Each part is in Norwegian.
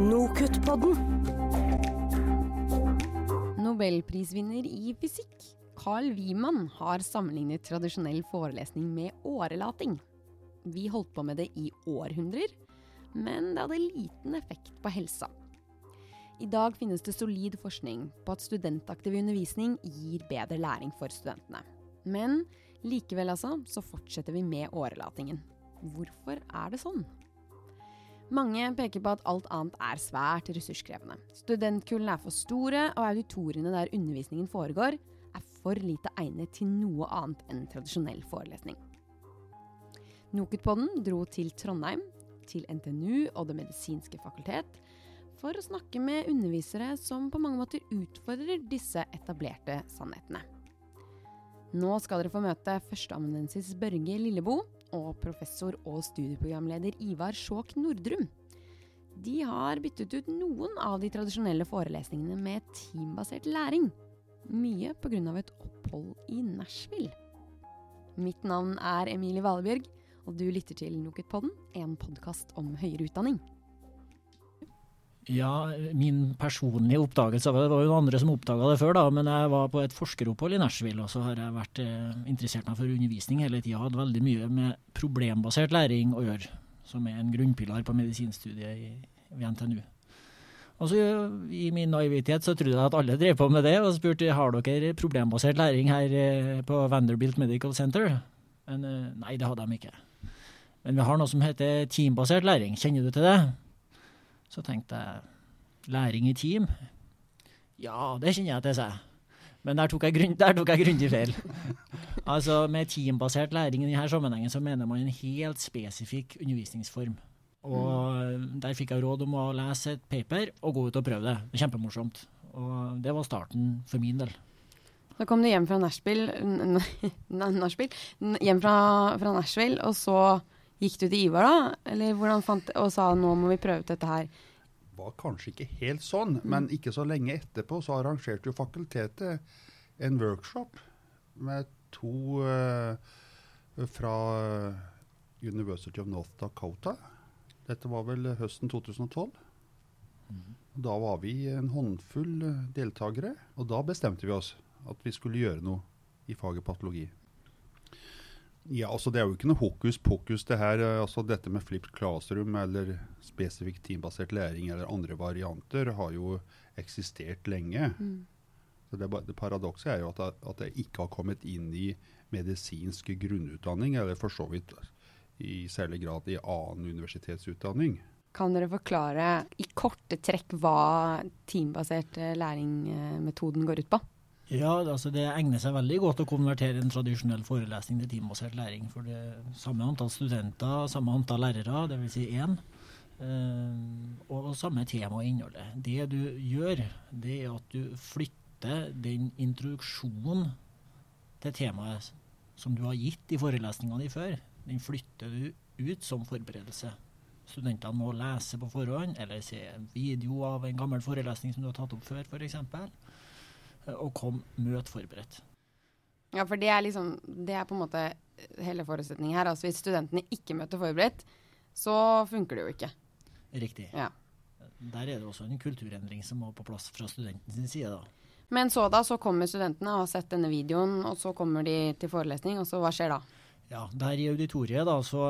Nokutt-podden. Nobelprisvinner i fysikk, Carl Wiemann, har sammenlignet tradisjonell forelesning med årelating. Vi holdt på med det i århundrer, men det hadde liten effekt på helsa. I dag finnes det solid forskning på at studentaktiv undervisning gir bedre læring for studentene. Men likevel altså, så fortsetter vi med årelatingen. Hvorfor er det sånn? Mange peker på at alt annet er svært ressurskrevende. Studentkullene er for store, og auditoriene der undervisningen foregår, er for lite egnet til noe annet enn tradisjonell forelesning. Nokutpodden dro til Trondheim, til NTNU og Det medisinske fakultet, for å snakke med undervisere som på mange måter utfordrer disse etablerte sannhetene. Nå skal dere få møte førsteamanuensis Børge Lilleboe og professor og studieprogramleder Ivar Sjåk Nordrum. De har byttet ut noen av de tradisjonelle forelesningene med teambasert læring. Mye pga. et opphold i Nashville. Mitt navn er Emilie Valebjørg, og du lytter til Nokutpodden, en podkast om høyere utdanning. Ja, min personlige oppdagelse av det, det var jo noen andre som oppdaga det før, da, men jeg var på et forskeropphold i Nashville, og så har jeg vært eh, interessert meg for undervisning hele tida. Hadde veldig mye med problembasert læring å gjøre, som er en grunnpilar på medisinstudiet i, ved NTNU. Og så I min naivitet så trodde jeg at alle drev på med det, og spurte har dere problembasert læring her eh, på Vanderbilt Medical Center. Men eh, nei, det hadde de ikke. Men vi har noe som heter teambasert læring. Kjenner du til det? Så tenkte jeg læring i team? Ja, det kjenner jeg til, sa jeg. Men der tok jeg, grunn, der tok jeg grundig feil. altså Med teambasert læring i denne sammenhengen så mener man en helt spesifikk undervisningsform. Og mm. der fikk jeg råd om å lese et paper og gå ut og prøve det. Det var Kjempemorsomt. Og det var starten for min del. Da kom du hjem fra Nashville, Nashville hjem fra, fra Nashville, og så Gikk du til Ivar da, eller hvordan fant, og sa nå må vi prøve ut dette her? Det var kanskje ikke helt sånn, mm. men ikke så lenge etterpå så arrangerte jo fakultetet en workshop med to uh, fra University of North Dakota. Dette var vel høsten 2012. Mm. Da var vi en håndfull deltakere, og da bestemte vi oss at vi skulle gjøre noe i faget patologi. Ja, altså Det er jo ikke noe hokus pokus, det her. Eh, altså Dette med flipped classroom eller spesifikk teambasert læring eller andre varianter har jo eksistert lenge. Mm. Så det, det Paradokset er jo at det, at det, ikke har kommet inn i medisinsk grunnutdanning, eller for så vidt i særlig grad i annen universitetsutdanning. Kan dere forklare i korte trekk hva teambasert eh, læringmetoden går ut på? Ja, altså det egner seg veldig godt å konvertere en tradisjonell forelesning til teambasert læring. For det samme antall studenter, samme antall lærere, dvs. Si én. Eh, og samme tema og innholdet. Det du gjør, det er at du flytter den introduksjonen til temaet som du har gitt i forelesningene dine før, den flytter du ut som forberedelse. Studentene må lese på forhånd, eller se video av en gammel forelesning som du har tatt opp før, f.eks og kom møt forberedt. Ja, for det er liksom Det er på en måte hele forutsetningen her. Altså hvis studentene ikke møter forberedt, så funker det jo ikke. Riktig. Ja. Der er det også en kulturendring som må på plass fra studentens side, da. Men så da, så kommer studentene og har sett denne videoen, og så kommer de til forelesning, og så hva skjer da? Ja, der i auditoriet, da, så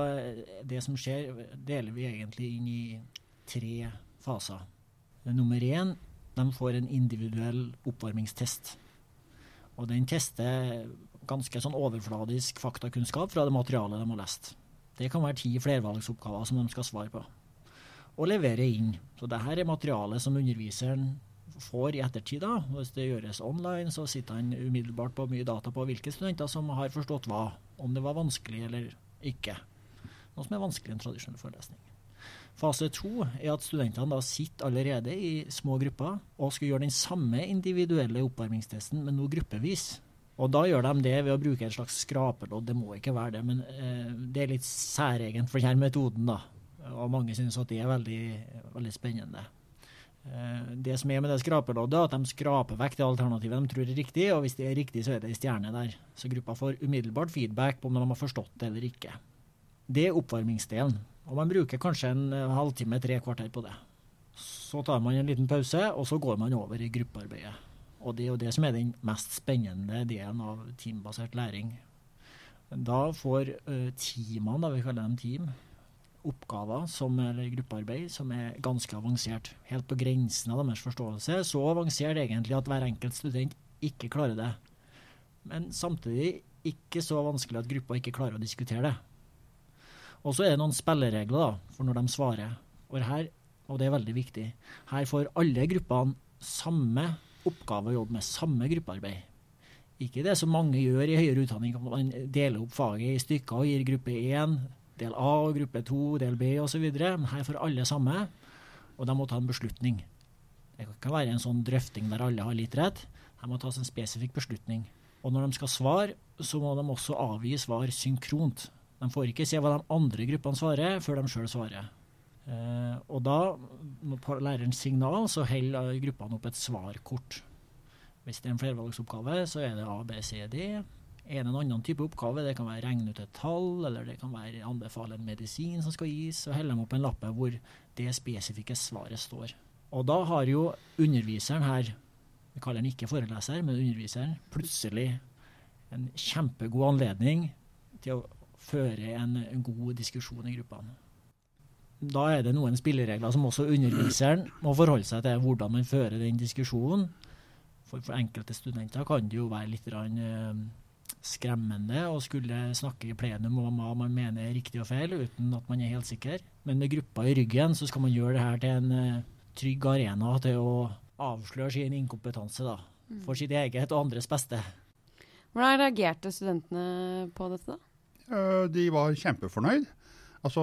det som skjer, deler vi egentlig inn i tre faser. Nummer én de får en individuell oppvarmingstest. Og den tester ganske sånn overfladisk faktakunnskap fra det materialet de har lest. Det kan være ti flervalgsoppgaver som de skal svare på. Og levere inn. Så dette er materialet som underviseren får i ettertid. da. Hvis det gjøres online, så sitter han umiddelbart på mye data på hvilke studenter som har forstått hva. Om det var vanskelig eller ikke. Noe som er vanskelig i en tradisjonell forelesning. Fase to er at studentene da sitter allerede i små grupper og skal gjøre den samme individuelle oppvarmingstesten, men nå gruppevis. Og da gjør de det ved å bruke et slags skrapelodd. Det må ikke være det, men eh, det er litt særegent for denne metoden, da. Og mange synes at det er veldig, veldig spennende. Eh, det som er med det skrapeloddet, er at de skraper vekk det alternativet de tror er riktig, og hvis det er riktig, så er det ei stjerne der. Så gruppa får umiddelbart feedback på om de har forstått det eller ikke. Det er oppvarmingsdelen. Og man bruker kanskje en halvtime, tre kvarter på det. Så tar man en liten pause, og så går man over i gruppearbeidet. Og det er jo det som er den mest spennende delen av teambasert læring. Da får uh, teamene, da vi kaller dem team, oppgaver som, eller gruppearbeid som er ganske avansert. Helt på grensen av deres forståelse. Så avansert egentlig at hver enkelt student ikke klarer det. Men samtidig ikke så vanskelig at gruppa ikke klarer å diskutere det. Og så er det noen spilleregler da, for når de svarer. Og, her, og det er veldig viktig. Her får alle gruppene samme oppgave å jobbe med, samme gruppearbeid. Ikke det som mange gjør i høyere utdanning, at man deler opp faget i stykker og gir gruppe 1, del A, gruppe 2, del B osv. Men her får alle samme, og de må ta en beslutning. Det kan være en sånn drøfting der alle har litt rett. Her må tas en spesifikk beslutning. Og når de skal svare, så må de også avgi svar synkront. De får ikke se hva de andre gruppene svarer, før de sjøl svarer. Eh, og da, på lærerens signal, så holder gruppene opp et svarkort. Hvis det er en flervalgsoppgave, så er det A, B, C, D. En eller annen type oppgave, det kan være regne ut et tall, eller det kan være anbefale en medisin som skal gis, så holder de opp en lappe hvor det spesifikke svaret står. Og da har jo underviseren her vi kaller den ikke foreleser, men underviseren, plutselig en kjempegod anledning til å føre en, en god diskusjon i gruppene. Da er det noen spilleregler som også underviseren må forholde seg til hvordan man fører den diskusjonen. For, for enkelte studenter kan det jo være litt rann, uh, skremmende å skulle snakke i plenum om hva man mener er riktig og feil, uten at man er helt sikker. Men med gruppa i ryggen så skal man gjøre det her til en uh, trygg arena til å avsløre sin inkompetanse da, mm. for sitt eget og andres beste. Hvordan reagerte studentene på dette? da? De var kjempefornøyd. Altså,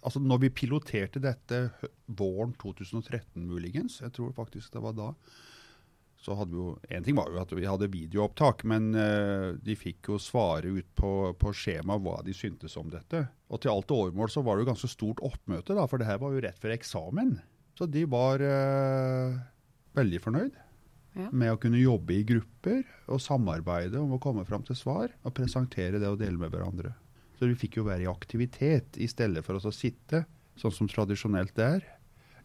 altså når vi piloterte dette våren 2013 muligens, jeg tror faktisk det var da, så hadde vi jo En ting var jo at vi hadde videoopptak, men uh, de fikk jo svare ut på, på skjema hva de syntes om dette. Og til alt overmål så var det jo ganske stort oppmøte, da, for det her var jo rett før eksamen. Så de var uh, veldig fornøyd ja. med å kunne jobbe i grupper og samarbeide om å komme fram til svar og presentere det og dele med hverandre. Så vi fikk jo være i aktivitet i stedet for å sitte, sånn som tradisjonelt det er,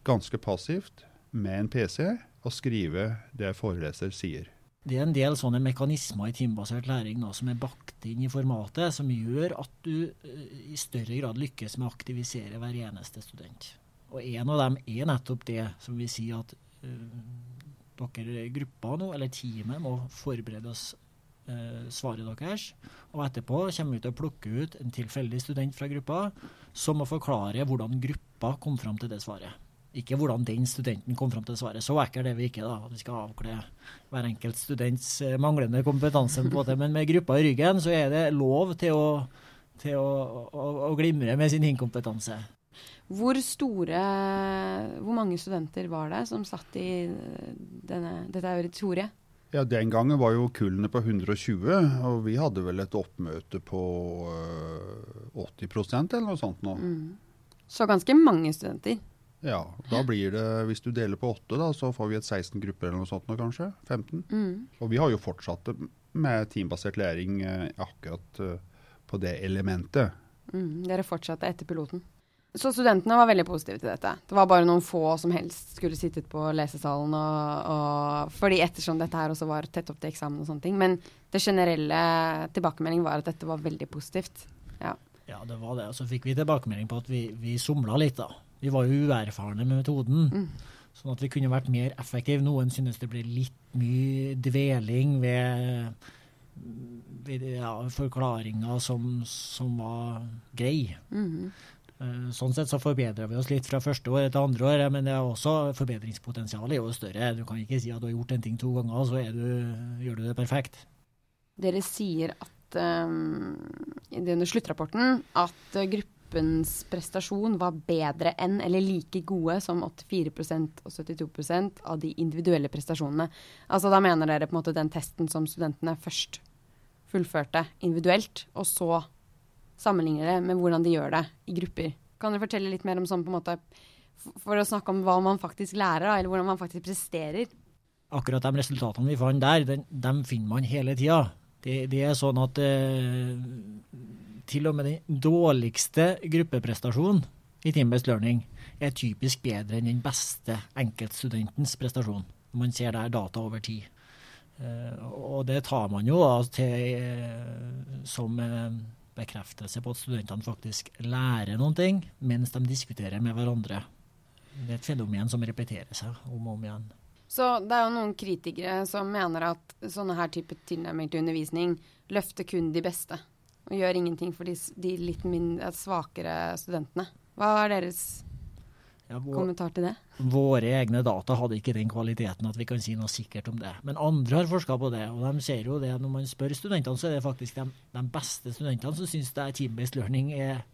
ganske passivt med en PC og skrive det foreleser sier. Det er en del sånne mekanismer i timebasert læring da, som er bakt inn i formatet, som gjør at du uh, i større grad lykkes med å aktivisere hver eneste student. Og en av dem er nettopp det som vi sier at uh, dere gruppa nå, eller teamet, må forberede oss svaret deres. Og etterpå kommer vi til å plukke ut en tilfeldig student fra gruppa som må forklare hvordan gruppa kom fram til det svaret. Ikke hvordan den studenten kom fram til svaret. Så ekkelt er vi ikke, da. Vi skal avkle hver enkelt students uh, manglende kompetanse. på måte. Men med gruppa i ryggen så er det lov til å, til å, å, å glimre med sin inkompetanse. Hvor store Hvor mange studenter var det som satt i denne, dette auditoriet? Ja, Den gangen var jo kullene på 120, og vi hadde vel et oppmøte på øh, 80% eller noe sånt nå. Mm. Så ganske mange studenter? Ja. Da blir det, hvis du deler på åtte, da, så får vi et 16 grupper eller noe sånt nå, kanskje. 15. Mm. Og vi har jo fortsatt med teambasert læring eh, akkurat uh, på det elementet. Mm. Dere fortsatte etter piloten? Så studentene var veldig positive til dette. Det var bare noen få som helst skulle sittet på lesesalen. Og, og, fordi ettersom dette her også var tett opp til eksamen og sånne ting. Men det generelle tilbakemeldingen var at dette var veldig positivt. Ja, ja det var det. Og så fikk vi tilbakemelding på at vi, vi somla litt, da. Vi var jo uerfarne med metoden. Mm. Sånn at vi kunne vært mer effektive. Noen synes det ble litt mye dveling ved, ja, forklaringer som, som var grei. Mm. Eh, sånn sett så forbedrer vi oss litt fra første år til andre år, men det er også forbedringspotensialet er jo større. Du kan ikke si at du har gjort en ting to ganger, så du, gjør du det perfekt. Dere sier at um, i denne sluttrapporten at gruppens prestasjon var bedre enn eller like gode som 84% og 72% av de individuelle prestasjonene. Altså Da mener dere på en måte den testen som studentene først fullførte individuelt, og så sammenligner det med hvordan de gjør det i grupper. Kan dere fortelle litt mer om sånn på en måte For å snakke om hva man faktisk lærer, eller hvordan man faktisk presterer? Akkurat de resultatene vi fant der, dem, dem finner man hele tida. Det, det, er sånn at eh, til og med den dårligste gruppeprestasjonen i team-based learning er typisk bedre enn den beste enkeltstudentens prestasjon. Man ser der data over tid. Eh, og det tar man jo da til eh, som eh, bekreftelse på at studentene faktisk lærer noen ting mens de diskuterer med hverandre. Det er et fenomen som repeterer seg om og om igjen. Så det er jo noen kritikere som mener at sånne her type tilnærming til undervisning løfter kun de beste, og gjør ingenting for de, de litt mindre, svakere studentene. Hva er deres Ja, vår, kommentar til det? våre egne data hadde ikke den kvaliteten at vi kan si noe sikkert om det. Men andre har forska på det, og de ser jo det når man spør studentene, så er det faktisk de, de beste studentene som syns team-based learning er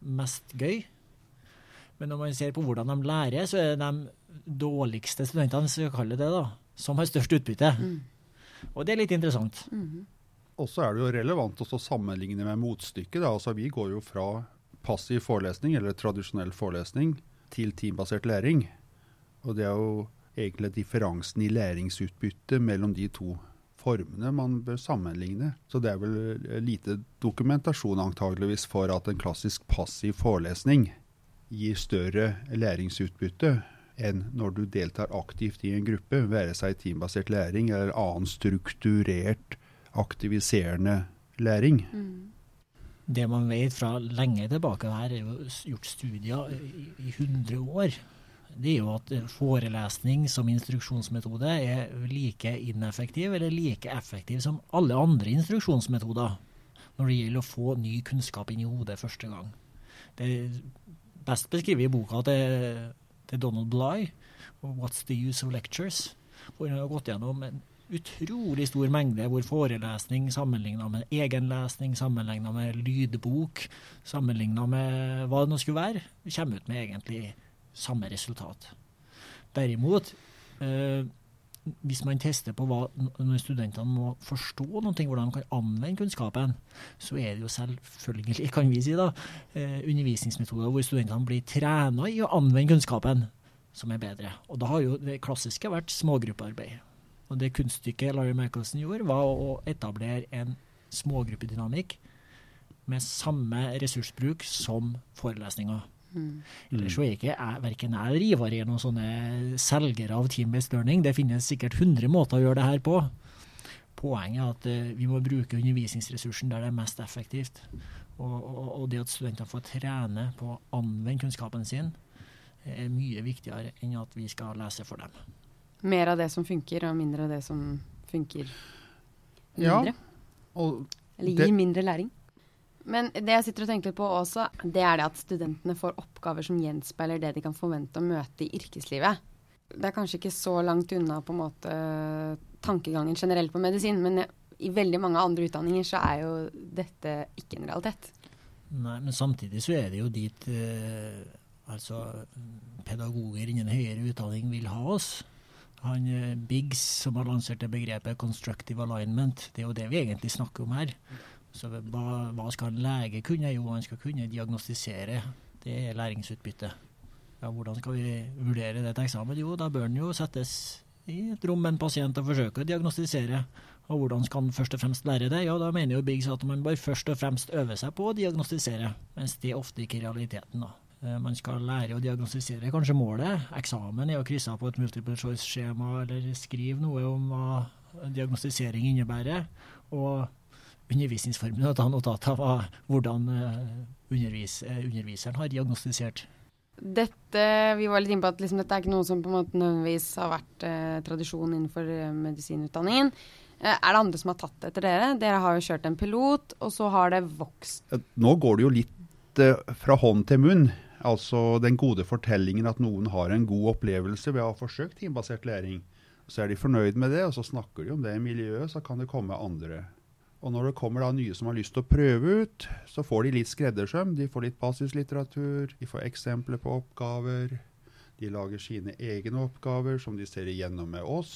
mest gøy. Men når man ser på hvordan de lærer, så er det de dårligste studentene, som vi kaller det da, som har størst utbytte. Og det er litt interessant. Og så er det jo relevant også å sammenligne med motstykket. Da. Altså, vi går jo fra passiv forelesning, eller tradisjonell forelesning, til teambasert læring. Og det er jo egentlig differansen i læringsutbytte mellom de to formene man bør sammenligne. Så det er vel lite dokumentasjon antageligvis for at en klassisk passiv forelesning gir større læringsutbytte enn når du deltar aktivt i en gruppe, være seg teambasert læring eller annen strukturert, aktiviserende læring. Det man vet fra lenge tilbake, her er jo gjort studier i, i 100 år, det er jo at forelesning som instruksjonsmetode er like ineffektiv eller like effektiv som alle andre instruksjonsmetoder når det gjelder å få ny kunnskap inn i hodet første gang. Det er best beskrevet i boka til, til Donald Bly, 'What's the use of lectures?', hvor han har gått gjennom en utrolig stor mengde hvor forelesning sammenligna med egenlesning, sammenligna med lydbok, sammenligna med hva det nå skulle være, kommer ut med egentlig samme resultat. Derimot, eh, hvis man tester på hva når studentene må forstå noe, hvordan de kan anvende kunnskapen, så er det jo selvfølgelig, kan vi si da, eh, undervisningsmetoder hvor studentene blir trena i å anvende kunnskapen, som er bedre. Og da har jo det klassiske vært smågruppearbeid. Og det kunststykket Larry Michelson gjorde, var å etablere en smågruppedynamikk med samme ressursbruk som forelesninga. Ellers så er ikke jeg, verken jeg eller Ivar er noen sånne selgere av team-based learning. Det finnes sikkert 100 måter å gjøre det her på. Poenget er at uh, vi må bruke undervisningsressursen der det er mest effektivt. Og, og, og det at studentene får trene på å anvende kunnskapen sin, er mye viktigere enn at vi skal lese for dem. Mer av det som funker, og mindre av det som funker Ja, mindre. Og Eller det- gir mindre læring. Men det jeg sitter og tenker på også, det er det at studentene får oppgaver som gjenspeiler det de kan forvente å møte i yrkeslivet. Det er kanskje ikke så langt unna på en måte tankegangen generelt på medisin, men i veldig mange andre utdanninger så er jo dette ikke en realitet. Nei, men samtidig så er det jo dit eh, altså pedagoger innen høyere utdanning vil ha oss. Han eh, Biggs, som har lansert det begrepet 'constructive alignment', det er jo det vi egentlig snakker om her. Så hva, hva skal en lege kunne? Jo, han skal kunne diagnostisere. Det er læringsutbytte. Ja, hvordan skal vi vurdere det til eksamen? Jo, da bør han jo settes i et rom med en pasient og forsøke å diagnostisere. Og hvordan skal han først og fremst lære det? Ja, da mener jo Biggs at man bør først og fremst øve seg på å diagnostisere, mens det ofte ikke er realiteten. da. Eh, Man skal lære å diagnostisere kanskje målet. Eksamen er å krysse av på et multiple choice-skjema eller skrive noe om hva diagnostisering innebærer. Og undervisningsformen å ta notat av hvordan eh, undervis, eh, underviseren har diagnostisert. Dette, vi var litt inne på at liksom, dette er ikke noe som på en måte nødvendigvis har vært eh, tradisjon innenfor medisinutdanningen. Eh, er det andre som har tatt det etter dere? Dere har jo kjørt en pilot, og så har det vokst. Nå går det jo litt eh, fra hånd til munn. Altså den gode fortellingen at noen har en god opplevelse ved å ha forsøkt teambasert læring. Så er de fornøyd med det, og så snakker de om det i miljøet, så kan det komme andre. Og når det kommer da nye som har lyst til å prøve ut, så får de litt skreddersøm. De får litt basislitteratur, de får eksempler på oppgaver. De lager sine egne oppgaver som de ser igjennom med oss.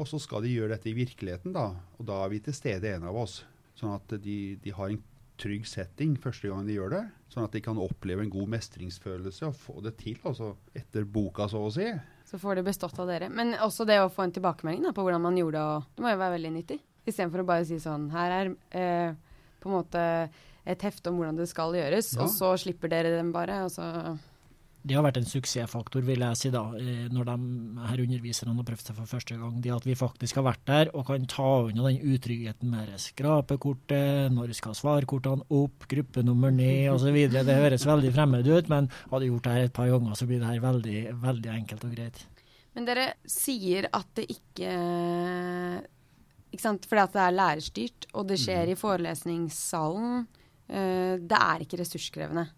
Og så skal de gjøre dette i virkeligheten, da. Og da er vi til stede, en av oss. Sånn at de, de har en trygg setting første gang de gjør det. Sånn at de kan oppleve en god mestringsfølelse og få det til, altså etter boka, så å si. Så får det bestått av dere. Men også det å få en tilbakemelding da, på hvordan man gjorde det, og det må jo være veldig nyttig. Istedenfor å bare si sånn Her er eh, på en måte et hefte om hvordan det skal gjøres, Ja. og så slipper dere dem bare. Og så Det har vært en suksessfaktor, vil jeg si, da, eh, når de her underviserne har prøvd seg for første gang. Det at vi faktisk har vært der og kan ta unna den utryggheten med skrapekortet, når skal svarkortene opp, gruppenummer ned osv. Det høres veldig fremmed ut, men hadde gjort det her et par ganger, så blir det her veldig, veldig enkelt og greit. Men dere sier at det ikke Ikke sant, fordi at det er lærerstyrt, og det skjer i forelesningssalen. eh, det er ikke ressurskrevende.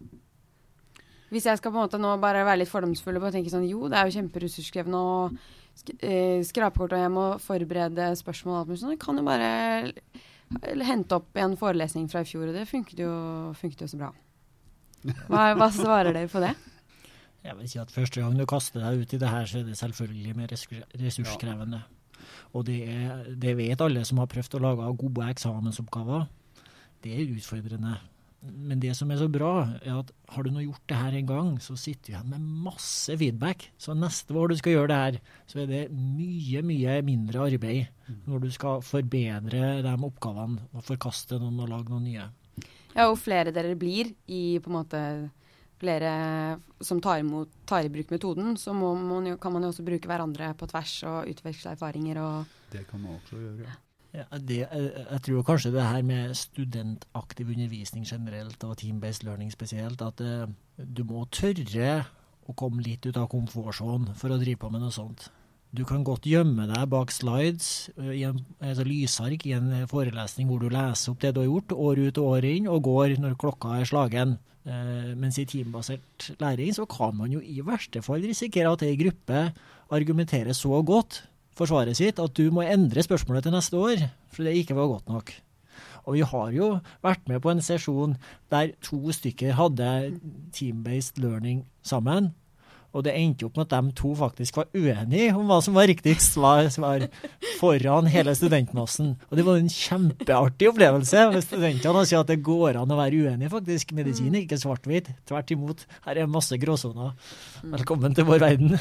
Hvis jeg skal på en måte nå bare være litt fordomsfull og tenke sånn Jo, det er jo kjemperessurskrevende sk eh, skrapekort og jeg må forberede spørsmål og alt mulig sånn. Jeg kan jo bare hente opp en forelesning fra i fjor, og det funket jo, funket jo så bra. Hva, hva svarer dere på det? Jeg vil si at Første gang du kaster deg ut i det her, så er det selvfølgelig mer ressurskrevende. Og det, er, det vet alle som har prøvd å lage gode eksamensoppgaver. Det er utfordrende. Men det som er så bra, er at har du nå gjort det her en gang, så sitter du igjen med masse feedback. Så neste år du skal gjøre det her, så er det mye, mye mindre arbeid når du skal forbedre de oppgavene og forkaste noen og lage noen nye. Ja, og flere dere blir i på en måte flere som tar, imot, tar i bruk metoden, så må man jo, kan man jo også bruke hverandre på tvers og utveksle erfaringer og Det kan man også gjøre. ja. Ja, det, jeg, jeg tror kanskje det her med studentaktiv undervisning generelt og team-based learning spesielt, at eh, du må tørre å komme litt ut av komfortsonen for å drive på med noe sånt. Du kan godt gjemme deg bak slides, eh, i en, altså lysark i en eh, forelesning hvor du leser opp det du har gjort, år ut og år inn, og går når klokka er slagen. Eh, mens i teambasert læring så kan man jo i verste fall risikere at ei gruppe argumenterer så godt for svaret sitt at du må endre spørsmålet til neste år, for det ikke var godt nok. Og vi har jo vært med på en sesjon der to stykker hadde team-based learning sammen, og det endte opp med at de to faktisk var uenige om hva som var riktigst svar, svar foran hele studentmassen. Og det var en kjempeartig opplevelse. med Studentene sier at det går an å være uenig, faktisk. Medisin er ikke svart-hvitt. Tvert imot. Her er masse gråsoner. Velkommen til vår verden.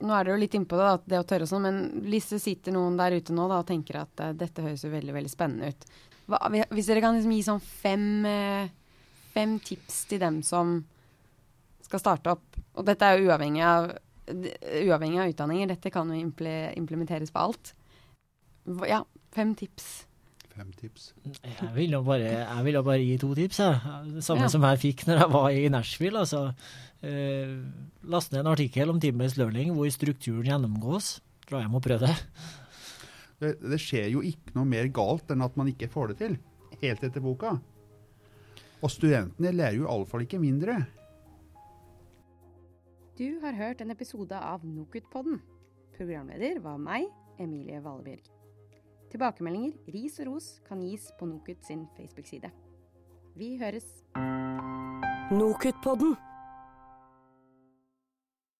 Nå er dere jo litt innpå det, da, det å tørre og sånn, men det sitter noen der ute nå da, og tenker at uh, dette høres jo veldig veldig spennende ut Hva, Hvis dere kan liksom gi sånn fem, uh, fem tips til dem som skal starte opp, og dette er jo uavhengig av, uavhengig av utdanninger, dette kan jo imple, implementeres på alt. Hva- Ja, fem tips. Fem tips. Jeg vil jo bare, jeg vil jo bare gi to tips. Jeg. Det samme Ja. som jeg fikk når jeg var i Nashville. Altså, eh, last ned en artikkel om team-based learning hvor strukturen gjennomgås. Dra hjem og prøv det. Det, det skjer jo ikke noe mer galt enn at man ikke får det til, helt etter boka. Og studentene lærer jo iallfall ikke mindre. Du har hørt en episode av Nokutpodden. Programleder var meg, Emilie Valebjørg. Tilbakemeldinger, ris og ros kan gis på Nokut sin Facebook-side. Vi høres. Nokutpodden.